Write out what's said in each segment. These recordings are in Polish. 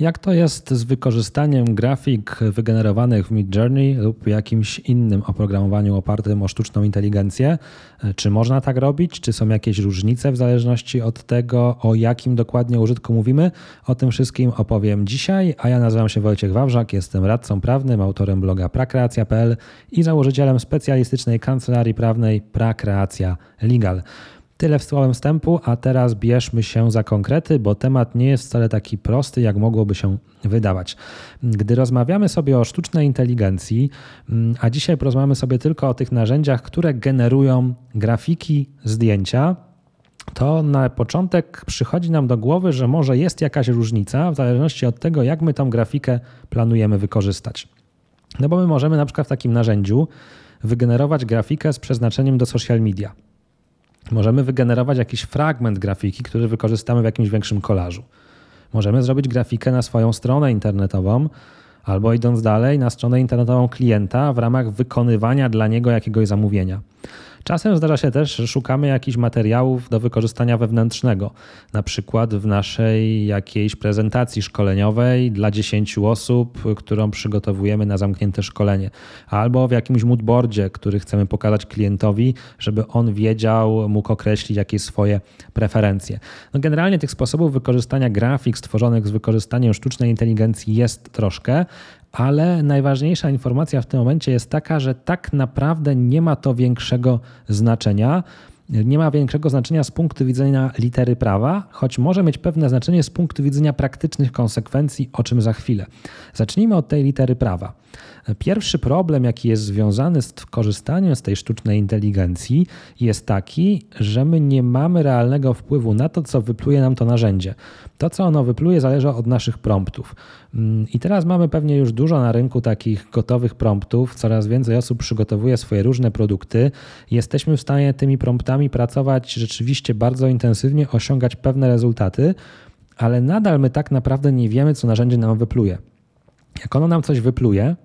Jak to jest z wykorzystaniem grafik wygenerowanych w Midjourney lub jakimś innym oprogramowaniu opartym o sztuczną inteligencję? Czy można tak robić? Czy są jakieś różnice w zależności od tego, o jakim dokładnie użytku mówimy? O tym wszystkim opowiem dzisiaj, a ja nazywam się Wojciech Wawrzak, jestem radcą prawnym, autorem bloga prakreacja.pl i założycielem specjalistycznej kancelarii prawnej Prakreacja Legal. Tyle w słowem wstępu, a teraz bierzmy się za konkrety, bo temat nie jest wcale taki prosty, jak mogłoby się wydawać. Gdy rozmawiamy sobie o sztucznej inteligencji, mm, a dzisiaj porozmawiamy sobie tylko o tych narzędziach, które generują grafiki, zdjęcia, to na początek przychodzi nam do głowy, że może jest jakaś różnica w zależności od tego, jak my tą grafikę planujemy wykorzystać. No bo my możemy na przykład w takim narzędziu wygenerować grafikę z przeznaczeniem do social media Możemy wygenerować jakiś fragment grafiki, który wykorzystamy w jakimś większym kolażu. Możemy zrobić grafikę na swoją stronę internetową, albo idąc dalej, na stronę internetową klienta w ramach wykonywania dla niego jakiegoś zamówienia. Czasem zdarza się też, że szukamy jakichś materiałów do wykorzystania wewnętrznego, na przykład w naszej jakiejś prezentacji szkoleniowej dla 10 osób, którą przygotowujemy na zamknięte szkolenie, albo w jakimś moodboardzie, który chcemy pokazać klientowi, żeby on wiedział, mógł określić jakieś swoje preferencje. No generalnie tych sposobów wykorzystania grafik stworzonych z wykorzystaniem sztucznej inteligencji jest troszkę, ale najważniejsza informacja w tym momencie jest taka, że tak naprawdę nie ma to większego znaczenia. Nie ma większego znaczenia z punktu widzenia litery prawa, choć może mieć pewne znaczenie z punktu widzenia praktycznych konsekwencji, o czym za chwilę. Zacznijmy od tej litery prawa. Pierwszy problem, jaki jest związany z korzystaniem z tej sztucznej inteligencji, jest taki, że my nie mamy realnego wpływu na to, co wypluje nam to narzędzie. To, co ono wypluje, zależy od naszych promptów. Mm, I teraz mamy pewnie już dużo na rynku takich gotowych promptów. Coraz więcej osób przygotowuje swoje różne produkty. Jesteśmy w stanie tymi promptami pracować rzeczywiście bardzo intensywnie, osiągać pewne rezultaty, ale nadal my tak naprawdę nie wiemy, co narzędzie nam wypluje. Jak ono nam coś wypluje,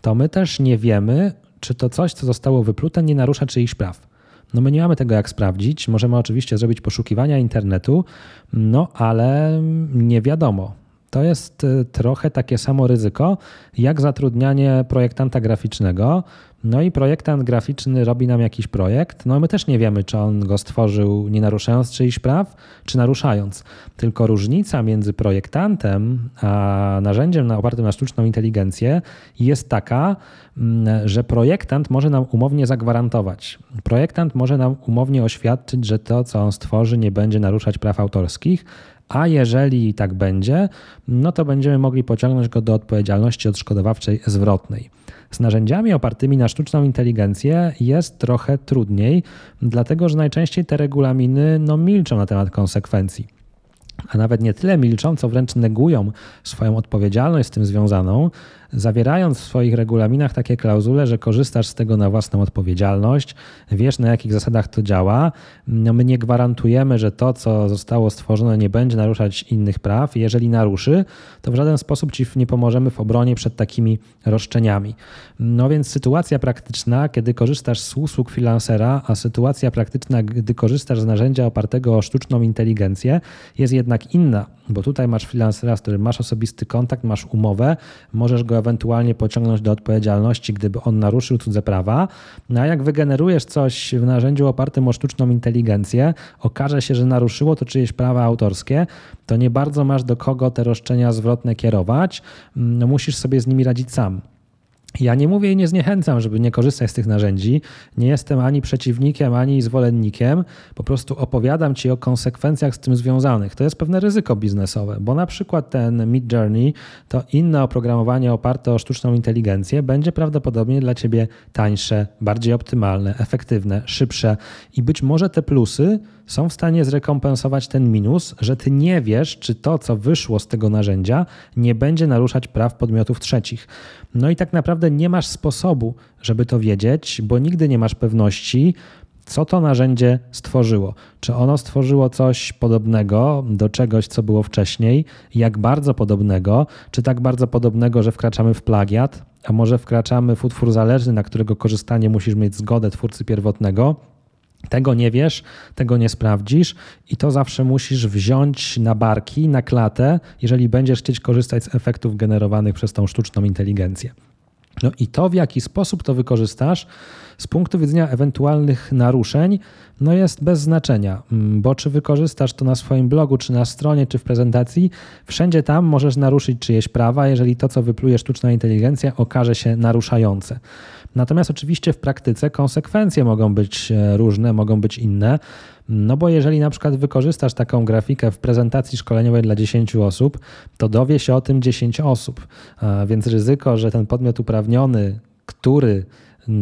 to my też nie wiemy, czy to coś, co zostało wyplute, nie narusza czyichś praw. No my nie mamy tego jak sprawdzić. Możemy oczywiście zrobić poszukiwania internetu, no ale nie wiadomo. To jest y, trochę takie samo ryzyko jak zatrudnianie projektanta graficznego, no i projektant graficzny robi nam jakiś projekt, no my też nie wiemy, czy on go stworzył nie naruszając czyichś praw, czy naruszając. Tylko różnica między projektantem a narzędziem opartym na sztuczną inteligencję jest taka, mm, że projektant może nam umownie zagwarantować. Projektant może nam umownie oświadczyć, że to, co on stworzy, nie będzie naruszać praw autorskich, a jeżeli tak będzie, no to będziemy mogli pociągnąć go do odpowiedzialności odszkodowawczej zwrotnej. Z narzędziami opartymi na sztuczną inteligencję jest trochę trudniej, dlatego że najczęściej te regulaminy no, milczą na temat konsekwencji. A nawet nie tyle milczą, co wręcz negują swoją odpowiedzialność z tym związaną, zawierając w swoich regulaminach takie klauzule, że korzystasz z tego na własną odpowiedzialność, wiesz na jakich zasadach to działa. No my nie gwarantujemy, że to, co zostało stworzone, nie będzie naruszać innych praw. Jeżeli naruszy, to w żaden sposób ci nie pomożemy w obronie przed takimi roszczeniami. No więc sytuacja praktyczna, kiedy korzystasz z usług freelancera, a sytuacja praktyczna, gdy korzystasz z narzędzia opartego o sztuczną inteligencję, jest jednak inna, bo tutaj masz freelancera, z którym masz osobisty kontakt, masz umowę, możesz go ewentualnie pociągnąć do odpowiedzialności, gdyby on naruszył cudze prawa. No a jak wygenerujesz coś w narzędziu opartym o sztuczną inteligencję, okaże się, że naruszyło to czyjeś prawa autorskie, to nie bardzo masz do kogo te roszczenia zwrotne kierować. No, musisz sobie z nimi radzić sam. Ja nie mówię i nie zniechęcam, żeby nie korzystać z tych narzędzi. Nie jestem ani przeciwnikiem, ani zwolennikiem. Po prostu opowiadam Ci o konsekwencjach z tym związanych. To jest pewne ryzyko biznesowe, bo na przykład ten Mid Journey to inne oprogramowanie oparte o sztuczną inteligencję będzie prawdopodobnie dla Ciebie tańsze, bardziej optymalne, efektywne, szybsze i być może te plusy są w stanie zrekompensować ten minus, że ty nie wiesz, czy to, co wyszło z tego narzędzia, nie będzie naruszać praw podmiotów trzecich. No i tak naprawdę nie masz sposobu, żeby to wiedzieć, bo nigdy nie masz pewności, co to narzędzie stworzyło. Czy ono stworzyło coś podobnego do czegoś, co było wcześniej, jak bardzo podobnego, czy tak bardzo podobnego, że wkraczamy w plagiat, a może wkraczamy w utwór zależny, na którego korzystanie musisz mieć zgodę twórcy pierwotnego Tego nie wiesz, tego nie sprawdzisz i to zawsze musisz wziąć na barki, na klatę, jeżeli będziesz chcieć korzystać z efektów generowanych przez tą sztuczną inteligencję. No i to, w jaki sposób to wykorzystasz, z punktu widzenia ewentualnych naruszeń, no jest bez znaczenia, mm, bo czy wykorzystasz to na swoim blogu, czy na stronie, czy w prezentacji, wszędzie tam możesz naruszyć czyjeś prawa, jeżeli to, co wypluje sztuczna inteligencja, okaże się naruszające. Natomiast oczywiście w praktyce konsekwencje mogą być e, różne, mogą być inne. No bo jeżeli na przykład wykorzystasz taką grafikę w prezentacji szkoleniowej dla 10 osób, to dowie się o tym 10 osób. Więc ryzyko, że ten podmiot uprawniony, który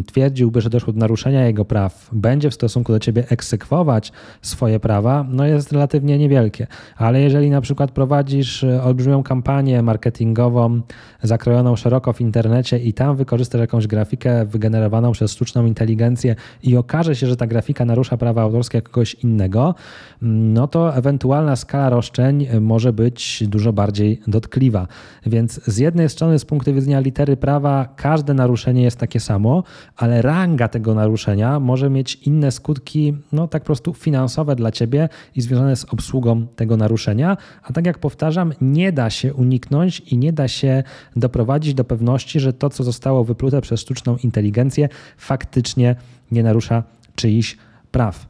twierdziłby, że doszło do naruszenia jego praw, będzie w stosunku do ciebie egzekwować swoje prawa, no jest relatywnie niewielkie. Ale jeżeli na przykład prowadzisz e, olbrzymią kampanię marketingową zakrojoną szeroko w internecie i tam wykorzystasz jakąś grafikę wygenerowaną przez sztuczną inteligencję i okaże się, że ta grafika narusza prawa autorskie kogoś innego, no to ewentualna skala roszczeń może być dużo bardziej dotkliwa. Więc z jednej strony z punktu widzenia litery prawa każde naruszenie jest takie samo, ale ranga tego naruszenia może mieć inne skutki, no tak po prostu finansowe dla ciebie i związane z obsługą tego naruszenia. A tak jak powtarzam, nie da się uniknąć i nie da się doprowadzić do pewności, że to, co zostało wyplute przez sztuczną inteligencję, faktycznie nie narusza czyichś praw.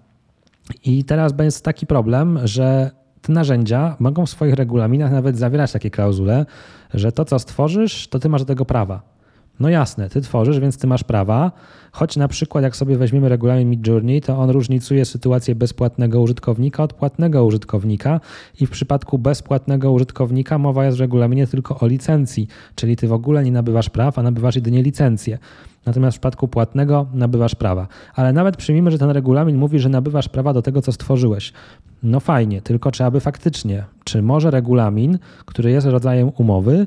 I teraz będzie taki problem, że te narzędzia mogą w swoich regulaminach nawet zawierać takie klauzule, że to, co stworzysz, to ty masz do tego prawa. No jasne, ty tworzysz, więc ty masz prawa, choć na przykład jak sobie weźmiemy regulamin Midjourney, to on różnicuje sytuację bezpłatnego użytkownika od płatnego użytkownika i w przypadku bezpłatnego użytkownika mowa jest w regulaminie tylko o licencji, czyli ty w ogóle nie nabywasz praw, a nabywasz jedynie licencję. Natomiast w przypadku płatnego nabywasz prawa. Ale nawet przyjmijmy, że ten regulamin mówi, że nabywasz prawa do tego, co stworzyłeś. No fajnie, tylko trzeba by faktycznie, czy może regulamin, który jest rodzajem umowy,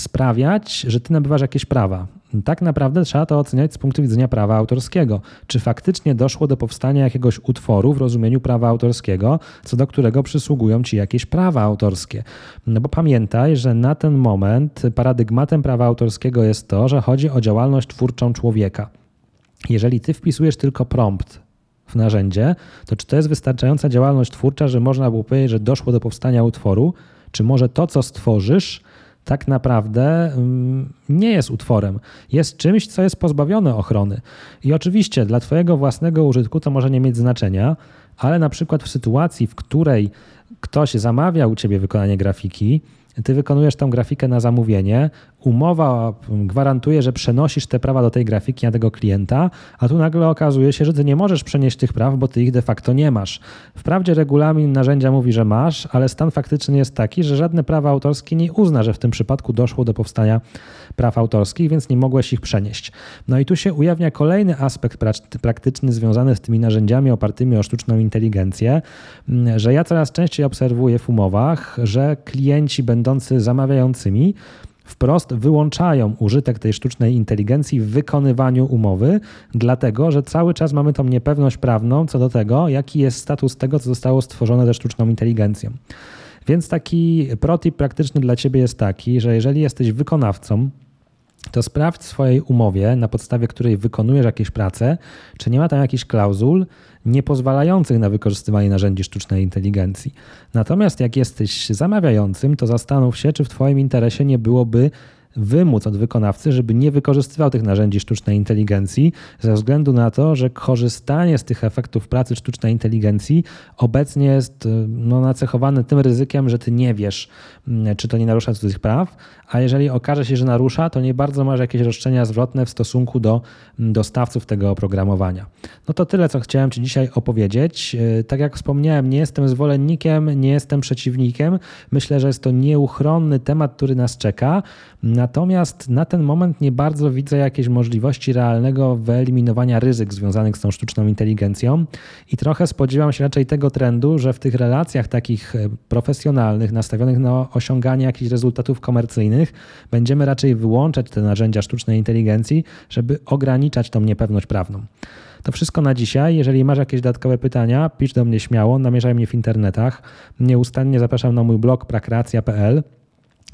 sprawiać, że ty nabywasz jakieś prawa. Tak naprawdę trzeba to oceniać z punktu widzenia prawa autorskiego. Czy faktycznie doszło do powstania jakiegoś utworu w rozumieniu prawa autorskiego, co do którego przysługują ci jakieś prawa autorskie? No bo pamiętaj, że na ten moment paradygmatem prawa autorskiego jest to, że chodzi o działalność twórczą człowieka. Jeżeli ty wpisujesz tylko prompt w narzędzie, to czy to jest wystarczająca działalność twórcza, że można było powiedzieć, że doszło do powstania utworu? Czy może to, co stworzysz, tak naprawdę mm, nie jest utworem. Jest czymś, co jest pozbawione ochrony. I oczywiście dla Twojego własnego użytku to może nie mieć znaczenia, ale na przykład w sytuacji, w której ktoś zamawia u Ciebie wykonanie grafiki, ty wykonujesz tą grafikę na zamówienie, umowa gwarantuje, że przenosisz te prawa do tej grafiki na tego klienta, a tu nagle okazuje się, że ty nie możesz przenieść tych praw, bo ty ich de facto nie masz. Wprawdzie regulamin narzędzia mówi, że masz, ale stan faktyczny jest taki, że żadne prawa autorskie nie uzna, że w tym przypadku doszło do powstania praw autorskich, więc nie mogłeś ich przenieść. No i tu się ujawnia kolejny aspekt praktyczny związany z tymi narzędziami opartymi o sztuczną inteligencję, że ja coraz częściej obserwuję w umowach, że klienci będący zamawiającymi wprost wyłączają użytek tej sztucznej inteligencji w wykonywaniu umowy, dlatego że cały czas mamy tą niepewność prawną co do tego, jaki jest status tego, co zostało stworzone ze sztuczną inteligencją. Więc taki protip praktyczny dla Ciebie jest taki, że jeżeli jesteś wykonawcą, to sprawdź w swojej umowie, na podstawie której wykonujesz jakieś prace, czy nie ma tam jakichś klauzul niepozwalających na wykorzystywanie narzędzi sztucznej inteligencji. Natomiast jak jesteś zamawiającym, to zastanów się, czy w Twoim interesie nie byłoby wymóc od wykonawcy, żeby nie wykorzystywał tych narzędzi sztucznej inteligencji, ze względu na to, że korzystanie z tych efektów pracy sztucznej inteligencji obecnie jest no, nacechowane tym ryzykiem, że ty nie wiesz, mm, czy to nie narusza cudzych praw, a jeżeli okaże się, że narusza, to nie bardzo masz jakieś roszczenia zwrotne w stosunku do mm, dostawców tego oprogramowania. No to tyle, co chciałem Ci dzisiaj opowiedzieć. E, tak jak wspomniałem, nie jestem zwolennikiem, nie jestem przeciwnikiem. Myślę, że jest to nieuchronny temat, który nas czeka. Natomiast na ten moment nie bardzo widzę jakiejś możliwości realnego wyeliminowania ryzyk związanych z tą sztuczną inteligencją i trochę spodziewam się raczej tego trendu, że w tych relacjach takich e, profesjonalnych, nastawionych na osiąganie jakichś rezultatów komercyjnych, będziemy raczej wyłączać te narzędzia sztucznej inteligencji, żeby ograniczać tą niepewność prawną. To wszystko na dzisiaj. Jeżeli masz jakieś dodatkowe pytania, pisz do mnie śmiało, namierzaj mnie w internetach. Nieustannie zapraszam na mój blog prakreacja.pl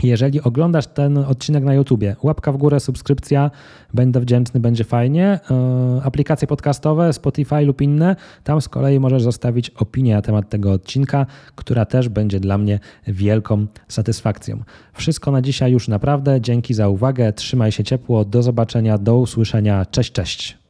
Jeżeli oglądasz ten odcinek na YouTubie, łapka w górę, subskrypcja, będę wdzięczny, będzie fajnie. E, aplikacje podcastowe, Spotify lub inne, tam z kolei możesz zostawić opinię na temat tego odcinka, która też będzie dla mnie wielką satysfakcją. Wszystko na dzisiaj już naprawdę. Dzięki za uwagę, trzymaj się ciepło, do zobaczenia, do usłyszenia. Cześć, cześć.